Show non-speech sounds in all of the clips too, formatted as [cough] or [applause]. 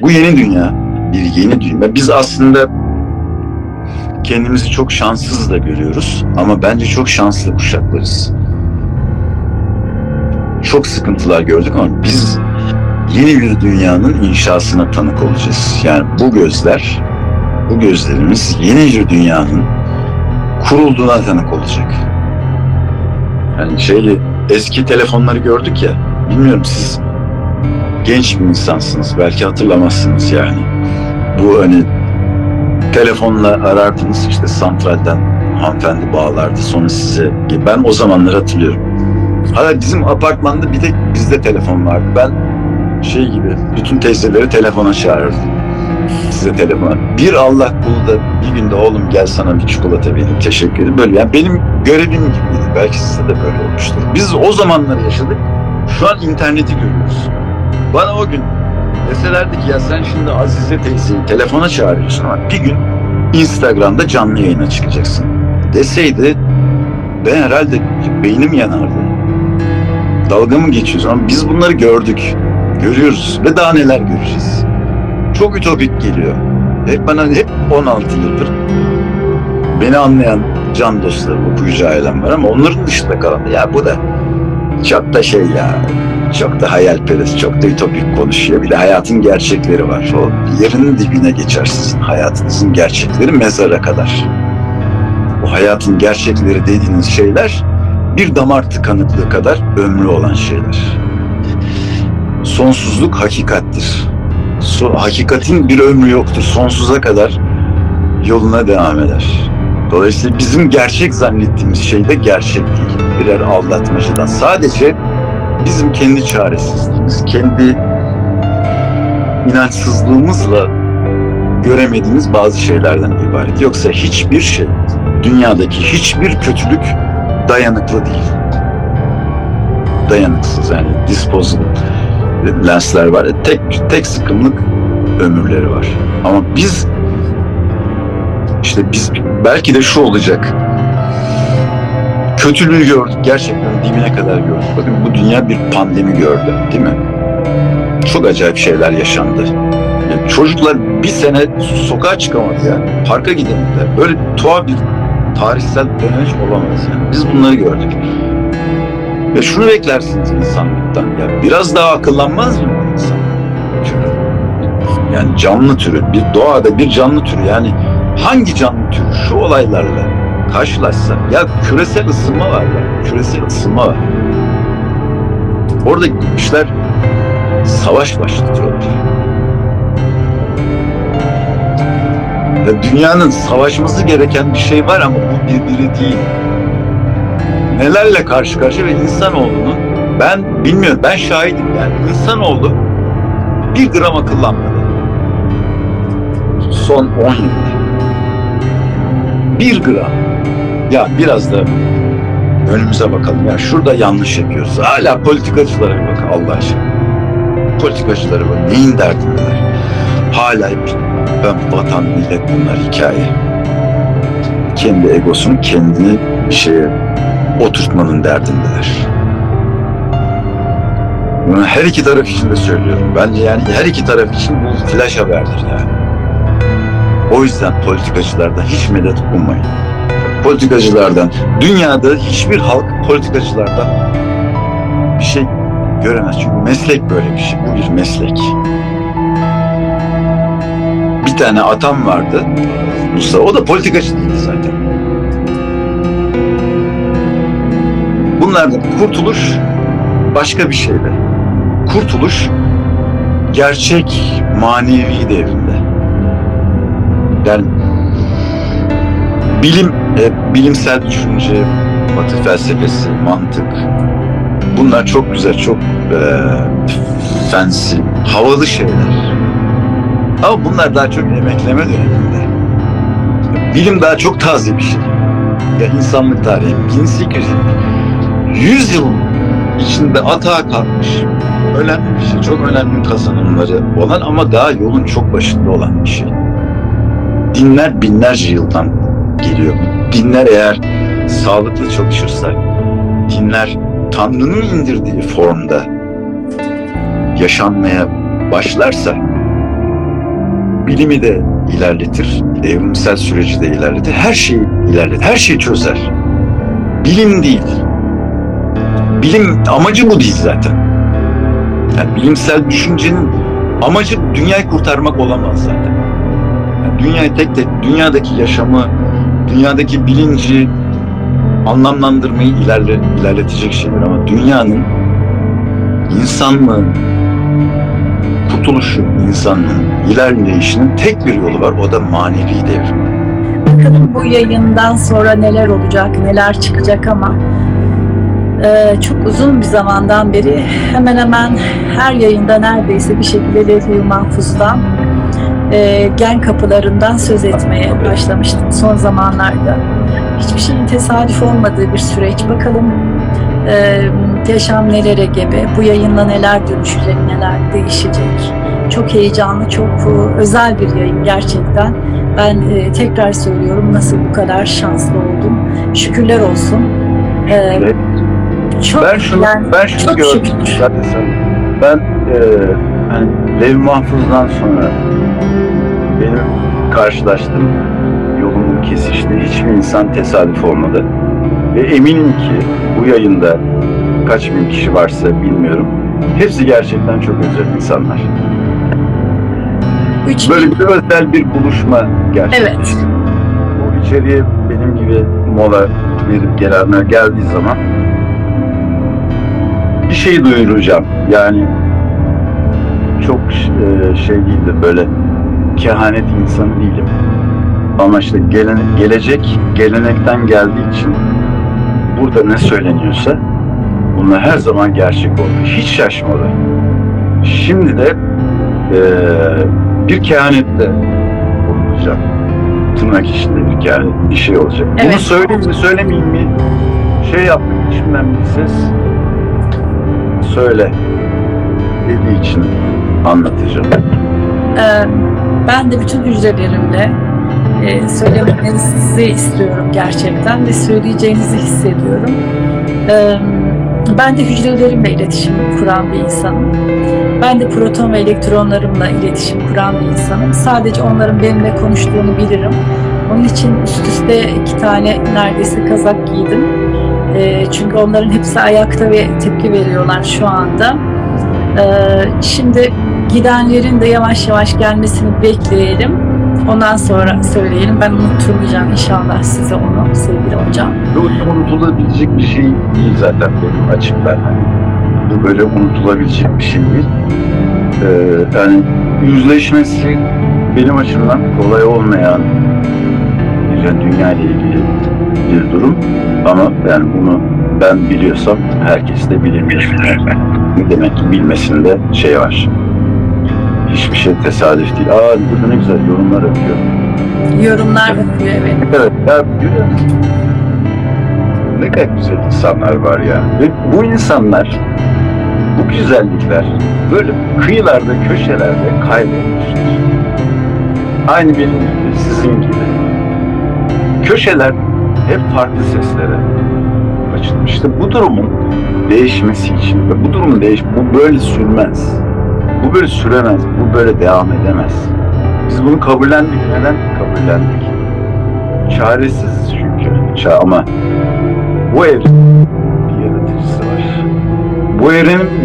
Bu yeni dünya, bir yeni dünya. Biz aslında kendimizi çok şanssız da görüyoruz ama bence çok şanslı kuşaklarız. Çok sıkıntılar gördük ama biz yeni bir dünyanın inşasına tanık olacağız. Yani bu gözler, bu gözlerimiz yeni bir dünyanın kurulduğuna tanık olacak. Yani şeyi eski telefonları gördük ya, bilmiyorum siz genç bir insansınız, belki hatırlamazsınız yani. Bu hani telefonla arardınız işte santralden hanımefendi bağlardı sonra size. Ben o zamanları hatırlıyorum. Hala bizim apartmanda bir tek bizde telefon vardı. Ben şey gibi bütün teyzeleri telefona çağırırdım. Size telefona. Bir Allah kulu da bir günde oğlum gel sana bir çikolata vereyim teşekkür ederim. Böyle yani benim görevim gibiydi. Belki size de böyle olmuştur. Biz o zamanları yaşadık. Şu an interneti görüyoruz. Bana o gün deselerdi ki ya sen şimdi Azize teyzeyi telefona çağırıyorsun ama bir gün Instagram'da canlı yayına çıkacaksın deseydi ben herhalde beynim yanardı. Dalga mı geçiyoruz ama biz bunları gördük. Görüyoruz ve daha neler göreceğiz. Çok ütopik geliyor. Hep bana hep 16 yıldır beni anlayan can dostlarım, okuyucu ailem var ama onların dışında kalan ya bu da çok şey ya çok da hayalperest, çok da ütopik konuşuyor. Bir de hayatın gerçekleri var. O yerinin dibine geçer sizin hayatınızın gerçekleri mezara kadar. O hayatın gerçekleri dediğiniz şeyler bir damar tıkanıklığı kadar ömrü olan şeyler. Sonsuzluk hakikattir. So, hakikatin bir ömrü yoktur. Sonsuza kadar yoluna devam eder. Dolayısıyla bizim gerçek zannettiğimiz şey de gerçek değil. Birer aldatmacadan. Sadece bizim kendi çaresizliğimiz, kendi inançsızlığımızla göremediğimiz bazı şeylerden ibaret. Yoksa hiçbir şey, dünyadaki hiçbir kötülük dayanıklı değil. Dayanıksız yani disposable lensler var. Tek tek sıkımlık ömürleri var. Ama biz işte biz belki de şu olacak. Kötülüğü gördük. Gerçekten dibine kadar gördük. Bakın bu dünya bir pandemi gördü. Değil mi? Çok acayip şeyler yaşandı. Yani çocuklar bir sene sokağa çıkamadı yani. Parka gidemediler. Böyle tuhaf bir tarihsel döneç olamaz yani. Biz bunları gördük. Ve şunu beklersiniz insanlıktan. Ya biraz daha akıllanmaz mı insan? Yani canlı türü, bir doğada bir canlı türü yani hangi canlı türü şu olaylarla karşılaşsa ya küresel ısınma var ya küresel ısınma var. Orada gitmişler savaş başlatıyorlar. Ya dünyanın savaşması gereken bir şey var ama bu birbiri değil. Nelerle karşı karşıya ve insanoğlunun ben bilmiyorum ben şahidim yani insanoğlu bir gram akıllanmadı. Son 10 yılda. Bir gram. Ya biraz da önümüze bakalım. Ya şurada yanlış yapıyoruz. Hala politikacılara bir bakın Allah aşkına. Politikacılara bak. Neyin derdindeler? Hala ben vatan millet bunlar hikaye. Kendi egosunu kendini bir şeye oturtmanın derdindeler. Bunu her iki taraf için de söylüyorum. Bence yani her iki taraf için bu flash haberdir yani. O yüzden politikacılardan hiç medet ummayın. Politikacılardan, dünyada hiçbir halk politikacılardan bir şey göremez. Çünkü meslek böyle bir şey. Bu bir meslek. Bir tane atam vardı. Mustafa. O da politikacı değildi zaten. Bunlardan kurtuluş başka bir şeydi. Kurtuluş gerçek manevi devrinde. Yani bilim, e, bilimsel düşünce, batı felsefesi, mantık bunlar çok güzel, çok e, fancy, havalı şeyler. Ama bunlar daha çok emekleme döneminde. Bilim daha çok taze bir şey. Ya insanlık tarihi 1800 100 yıl içinde atağa kalkmış önemli bir şey. Çok önemli kazanımları olan ama daha yolun çok başında olan bir şey. Dinler binlerce yıldan geliyor. Dinler eğer sağlıklı çalışırsa, dinler Tanrı'nın indirdiği formda yaşanmaya başlarsa bilimi de ilerletir, evrimsel süreci de ilerletir, her şeyi ilerletir, her şeyi çözer. Bilim değil. Bilim amacı bu değil zaten. Yani bilimsel düşüncenin amacı dünyayı kurtarmak olamaz zaten. Yani dünyayı tek tek, dünyadaki yaşamı, dünyadaki bilinci anlamlandırmayı ilerle, ilerletecek şeyler ama dünyanın insanlığın kurtuluşu, insanlığın ilerleyişinin tek bir yolu var. O da manevi devrim. Bakalım bu yayından sonra neler olacak, neler çıkacak ama e, çok uzun bir zamandan beri hemen hemen her yayında neredeyse bir şekilde Levh-i Mahfuz'dan e, gen kapılarından söz etmeye başlamıştım son zamanlarda. Hiçbir şeyin tesadüf olmadığı bir süreç. Bakalım e, yaşam nelere gebe, bu yayınla neler dönüşecek, neler değişecek. Çok heyecanlı, çok e, özel bir yayın gerçekten. Ben e, tekrar söylüyorum nasıl bu kadar şanslı oldum. Şükürler olsun. E, Evet. çok, Ben şunu, yani ben şunu çok gördüm şükür. Ben e, hani Lev Mahfuz'dan sonra benim karşılaştığım yolumun kesiştiği hiçbir insan tesadüf olmadı. Ve eminim ki bu yayında kaç bin kişi varsa bilmiyorum. Hepsi gerçekten çok özel insanlar. Üç Böyle bir özel bir buluşma gerçekleşti. Evet. Bu içeriye benim gibi mola verip gelenler geldiği zaman bir şey duyuracağım. Yani çok e, şey değildir böyle kehanet insanı değilim. Ama işte gelen, gelecek gelenekten geldiği için burada ne söyleniyorsa bunlar her zaman gerçek oldu. Hiç şaşmadı. Şimdi de e, bir kehanette bulunacağım. Tırnak içinde bir kehanet bir şey olacak. Bunu Evet. söyleyeyim mi söylemeyeyim mi? Şey yaptım içimden bir ses söyle dediği için anlatacağım. Ee, ben de bütün hücrelerimle e, söylemenizi istiyorum gerçekten ve söyleyeceğinizi hissediyorum. Ee, ben de hücrelerimle iletişim kuran bir insanım. Ben de proton ve elektronlarımla iletişim kuran bir insanım. Sadece onların benimle konuştuğunu bilirim. Onun için üst üste iki tane neredeyse kazak giydim. Ee, çünkü onların hepsi ayakta ve tepki veriyorlar şu anda. Ee, şimdi gidenlerin de yavaş yavaş gelmesini bekleyelim. Ondan sonra söyleyelim. Ben unutturmayacağım inşallah size onu sevgili hocam. Bu unutulabilecek bir şey değil zaten benim açımdan. Bu böyle unutulabilecek bir şey değil. Ee, yani yüzleşmesi benim açımdan kolay olmayan bir dünya ile ilgili bir durum. Ama yani bunu ben biliyorsam herkes de bilemiyor. Ne [laughs] demek ki bilmesinde şey var. Hiçbir şey tesadüf değil. Aa burada ne güzel yorumlar yapıyor. Yorumlar bakıyor evet. Evet, ya? Ne kadar güzel insanlar var ya. Ve bu insanlar, bu güzellikler böyle kıyılarda, köşelerde kaybolmuşlar. Aynı benim gibi, sizin gibi. Köşeler hep farklı seslere açılmıştı. Bu durumun değişmesi için, ve bu durumun değiş, bu böyle sürmez. Bu böyle süremez, bu böyle devam edemez. Biz bunu kabullendik. Neden kabullendik? Çaresiz çünkü. Ça ama bu evrenin bir yaratıcısı var. Bu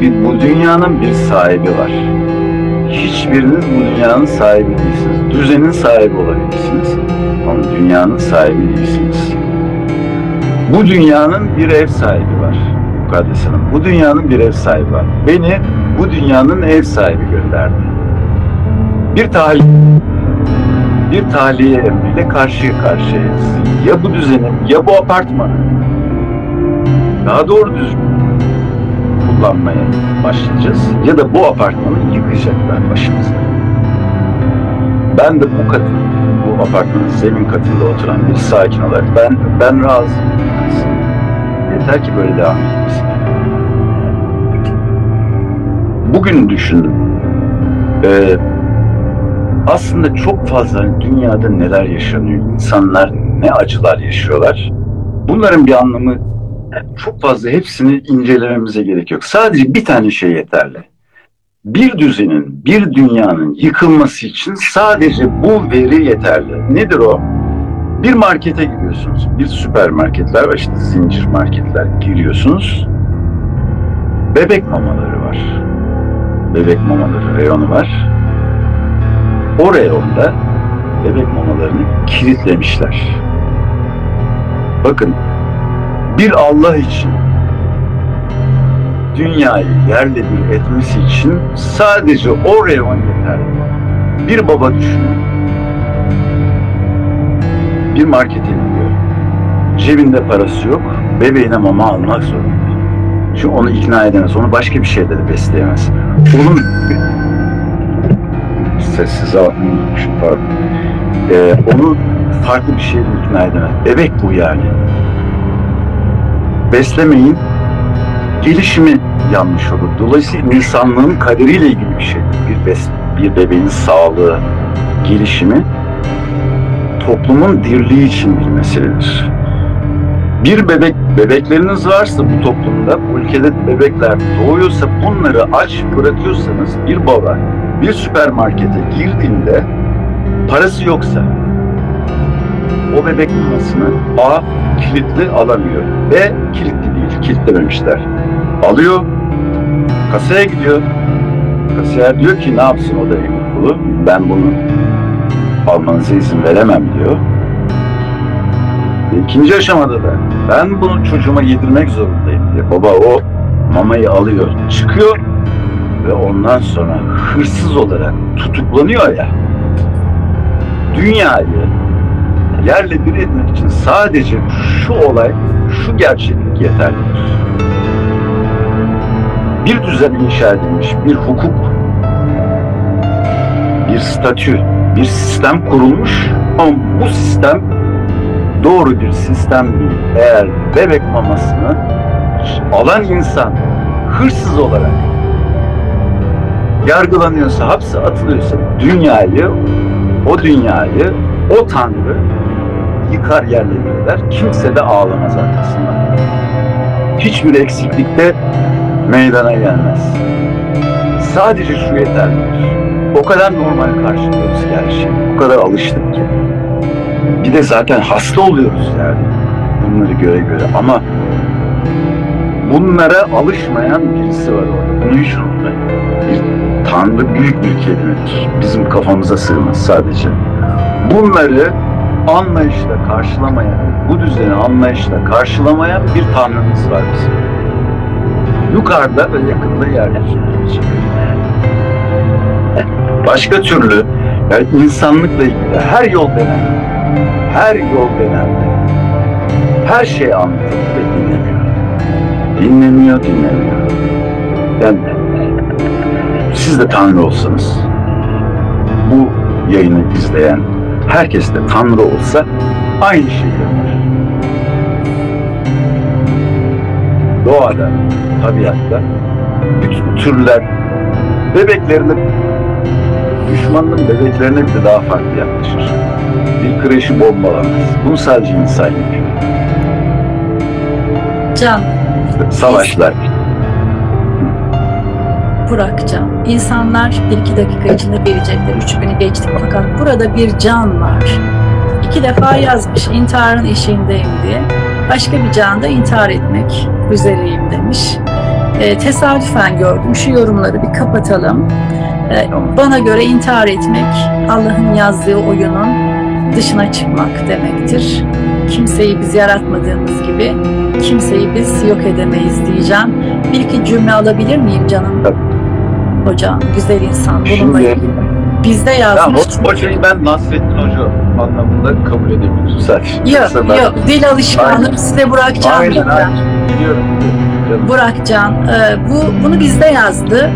bir, bu dünyanın bir sahibi var. Hiçbiriniz bu dünyanın sahibi değilsiniz. Düzenin sahibi olabilirsiniz. Ama dünyanın sahibi değilsiniz. Bu dünyanın bir ev sahibi var. Mukaddes Hanım. Bu dünyanın bir ev sahibi var. Beni bu dünyanın ev sahibi gönderdi. Bir talih bir tahliye emriyle karşıya karşıyayız. Ya bu düzenin ya bu apartmanı daha doğru düzgün kullanmaya başlayacağız ya da bu apartmanı yıkacaklar başımıza. Ben de bu katın, bu apartmanın zemin katında oturan bir sakin olarak ben ben razıyım. Yeter ki böyle devam etmesin. Bugün düşündüm. Ee, aslında çok fazla dünyada neler yaşanıyor, insanlar ne acılar yaşıyorlar. Bunların bir anlamı çok fazla hepsini incelememize gerek yok. Sadece bir tane şey yeterli. bir düzenin, bir dünyanın yıkılması için sadece bu veri yeterli. Nedir o? Bir markete giriyorsunuz. Bir süpermarketler var işte zincir marketler giriyorsunuz. Bebek mamaları var. Bebek mamaları reyonu var. O reyonda bebek mamalarını kilitlemişler. Bakın bir Allah için dünyayı yerle bir etmesi için sadece o reyon yeterli. Bir baba düşünün. Bir markete gidiyor. Cebinde parası yok. Bebeğine mama almak zorunda. Çünkü onu ikna edemez. Onu başka bir şeyle de besleyemez. Onun sessiz almışım pardon. Ee, onu farklı bir şeyle ikna edemez. Bebek bu yani. Beslemeyin, gelişimi yanlış olur. Dolayısıyla insanlığın kaderiyle ilgili bir şey. Bir, bes, bir bebeğin sağlığı, gelişimi toplumun dirliği için bir meseledir. Bir bebek, bebekleriniz varsa bu toplumda, bu ülkede bebekler doğuyorsa bunları aç bırakıyorsanız bir baba bir süpermarkete girdiğinde parası yoksa o bebek mamasını A kilitli alamıyor. B kilitli değil, kilitlememişler. Alıyor, kasaya gidiyor. Kasiyer diyor ki ne yapsın o da kulu. Ben bunu almanıza izin veremem diyor. İkinci aşamada da ben bunu çocuğuma yedirmek zorundayım diye. Baba o mamayı alıyor, çıkıyor ve ondan sonra hırsız olarak tutuklanıyor ya. Dünyayı yerle bir etmek için sadece şu olay, şu gerçeklik yeterlidir. Bir düzen inşa edilmiş, bir hukuk, bir statü, bir sistem kurulmuş ama bu sistem doğru bir sistem değil. Eğer bebek mamasını alan insan hırsız olarak yargılanıyorsa, hapse atılıyorsa dünyayı, o dünyayı, o tanrı yıkar yerle bir eder. Kimse de ağlamaz arkasından. Hiçbir eksiklikte meydana gelmez. Sadece şu yeterlidir. O kadar normal karşılıyoruz şeyi. O kadar alıştık ki. Bir de zaten hasta oluyoruz yani. Bunları göre göre ama bunlara alışmayan birisi var orada. Bunu hiç unutmayın. Bir tanrı büyük bir kelimedir. Bizim kafamıza sığmaz sadece. Bunları anlayışla karşılamayan, bu düzeni anlayışla karşılamayan bir tanrımız var bizim. Yukarıda ve yakında yeryüzünde. Başka türlü yani insanlıkla ilgili her yol denendi. Her yol denendi. Her şey anlatıldı ve dinlemiyor. Dinlemiyor, dinlemiyor. Yani siz de Tanrı olsanız, bu yayını izleyen herkes de Tanrı olsa aynı şeyi yapar. Doğada, tabiatta bütün türler bebeklerine düşmanın bebeklerine bile daha farklı yaklaşır. Bir kreşi bombalamaz. Bunu sadece insan yapıyor. Can, Savaşlar. Burak Can. İnsanlar bir iki dakika içinde gelecekler. Üç günü geçtik fakat burada bir can var. İki defa yazmış intiharın eşiğindeyim diye. Başka bir can da intihar etmek üzereyim demiş. E, tesadüfen gördüm. Şu yorumları bir kapatalım. E, bana göre intihar etmek Allah'ın yazdığı oyunun dışına çıkmak demektir. Kimseyi biz yaratmadığımız gibi kimseyi biz yok edemeyiz diyeceğim. Bir iki cümle alabilir miyim canım? Tabii. Hocam, güzel insan. Bununla Şimdi- ilgili. Bizde Ya yazmış. o, hocayı ben Nasrettin Hoca anlamında kabul edebilirim sadece. Yok ben- yok dil alışkanlığı Aynen. size Burak Can Aynen aynen. Biliyorum. biliyorum. Burak Can e, bu bunu bizde yazdı.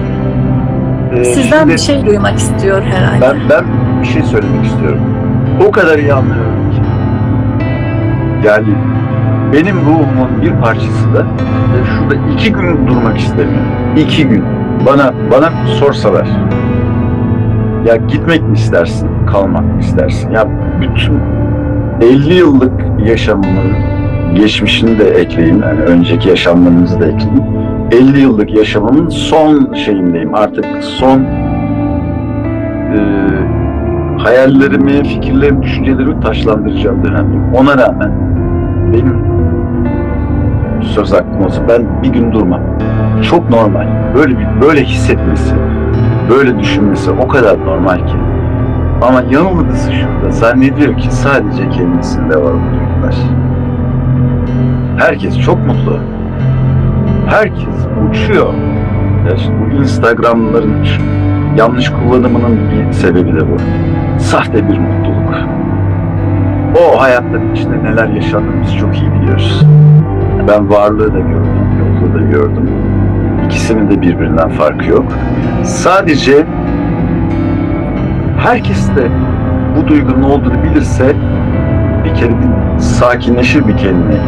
Ee, Sizden şimdi bir şey duymak istiyor herhalde. Ben, ben bir şey söylemek istiyorum. O kadar iyi anlıyorum ki. Yani benim ruhumun bir parçası da e, şurada iki gün durmak istemiyor. İki gün. Bana bana sorsalar. Ya gitmek mi istersin, kalmak mı istersin? Ya bütün 50 yıllık yaşamımın geçmişini de ekleyeyim. Yani önceki yaşamlarınızı da ekleyeyim. 50 yıllık yaşamımın son şeyindeyim. Artık son e, hayallerimi, fikirlerimi, düşüncelerimi taşlandıracağım dönemdeyim. Ona rağmen benim söz hakkım olsa ben bir gün durmam. Çok normal. Böyle bir böyle hissetmesi, böyle düşünmesi o kadar normal ki. Ama yanılgısı şurada. Zannediyor ki sadece kendisinde var bu duygular. Herkes çok mutlu. Herkes uçuyor. Ya işte bu Instagram'ların yanlış kullanımının bir sebebi de bu. Sahte bir mutluluk. O hayatların içinde neler yaşadığımızı çok iyi biliyoruz. Ben varlığı da gördüm, yokluğu da gördüm. İkisinin de birbirinden farkı yok. Sadece herkes de bu duygunun olduğunu bilirse bir kere sakinleşir bir kendine.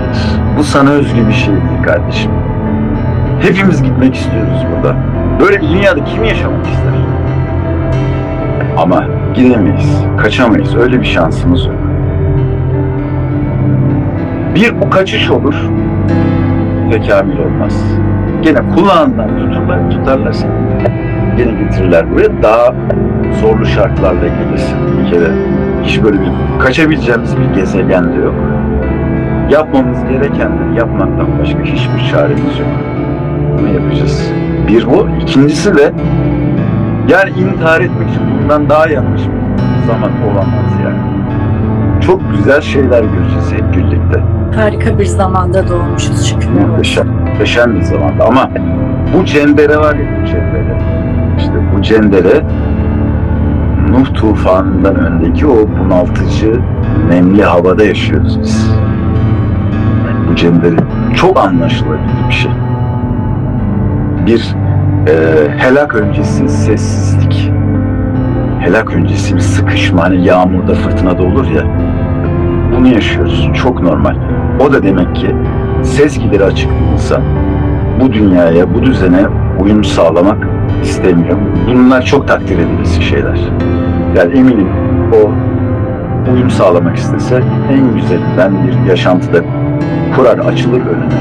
Bu sana özgü bir şey değil kardeşim. Hepimiz gitmek istiyoruz burada. Böyle bir dünyada kim yaşamak ister? Ama gidemeyiz, kaçamayız. Öyle bir şansımız yok. Bir bu kaçış olur, tekamül olmaz. Gene kulağından tuturlar, tutarlar seni. Gene getirirler buraya. Daha zorlu şartlarla gelirsin bir kere. Hiç böyle bir kaçabileceğimiz bir gezegen de yok. Yapmamız gerekenleri yapmaktan başka hiçbir çaremiz yok. Bunu yapacağız. Bir bu. İkincisi de yani intihar etmek için bundan daha yanlış bir zaman olamaz yani. Çok güzel şeyler göreceğiz hep birlikte. Harika bir zamanda doğmuşuz şükürler olsun. Muhteşem, muhteşem bir zamanda ama bu cendere var ya bu cendere. İşte bu cendere Nuh tufanından öndeki o bunaltıcı nemli havada yaşıyoruz biz. Bu cendere çok anlaşılabilir bir şey. Bir e, helak öncesi sessizlik. Helak öncesi bir sıkışma hani yağmurda fırtınada olur ya. Bunu yaşıyoruz. Çok normal. O da demek ki sezgileri açık bir insan bu dünyaya, bu düzene uyum sağlamak istemiyor. Bunlar çok takdir edilesi şeyler. Yani eminim o uyum sağlamak istese en güzelinden bir yaşantıda kurar, açılır önüne.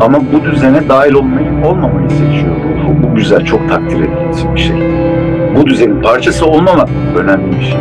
Ama bu düzene dahil olmayı, olmamayı seçiyor ruhu. Bu güzel, çok takdir edilesi bir şey. Bu düzenin parçası olmamak önemli bir şey.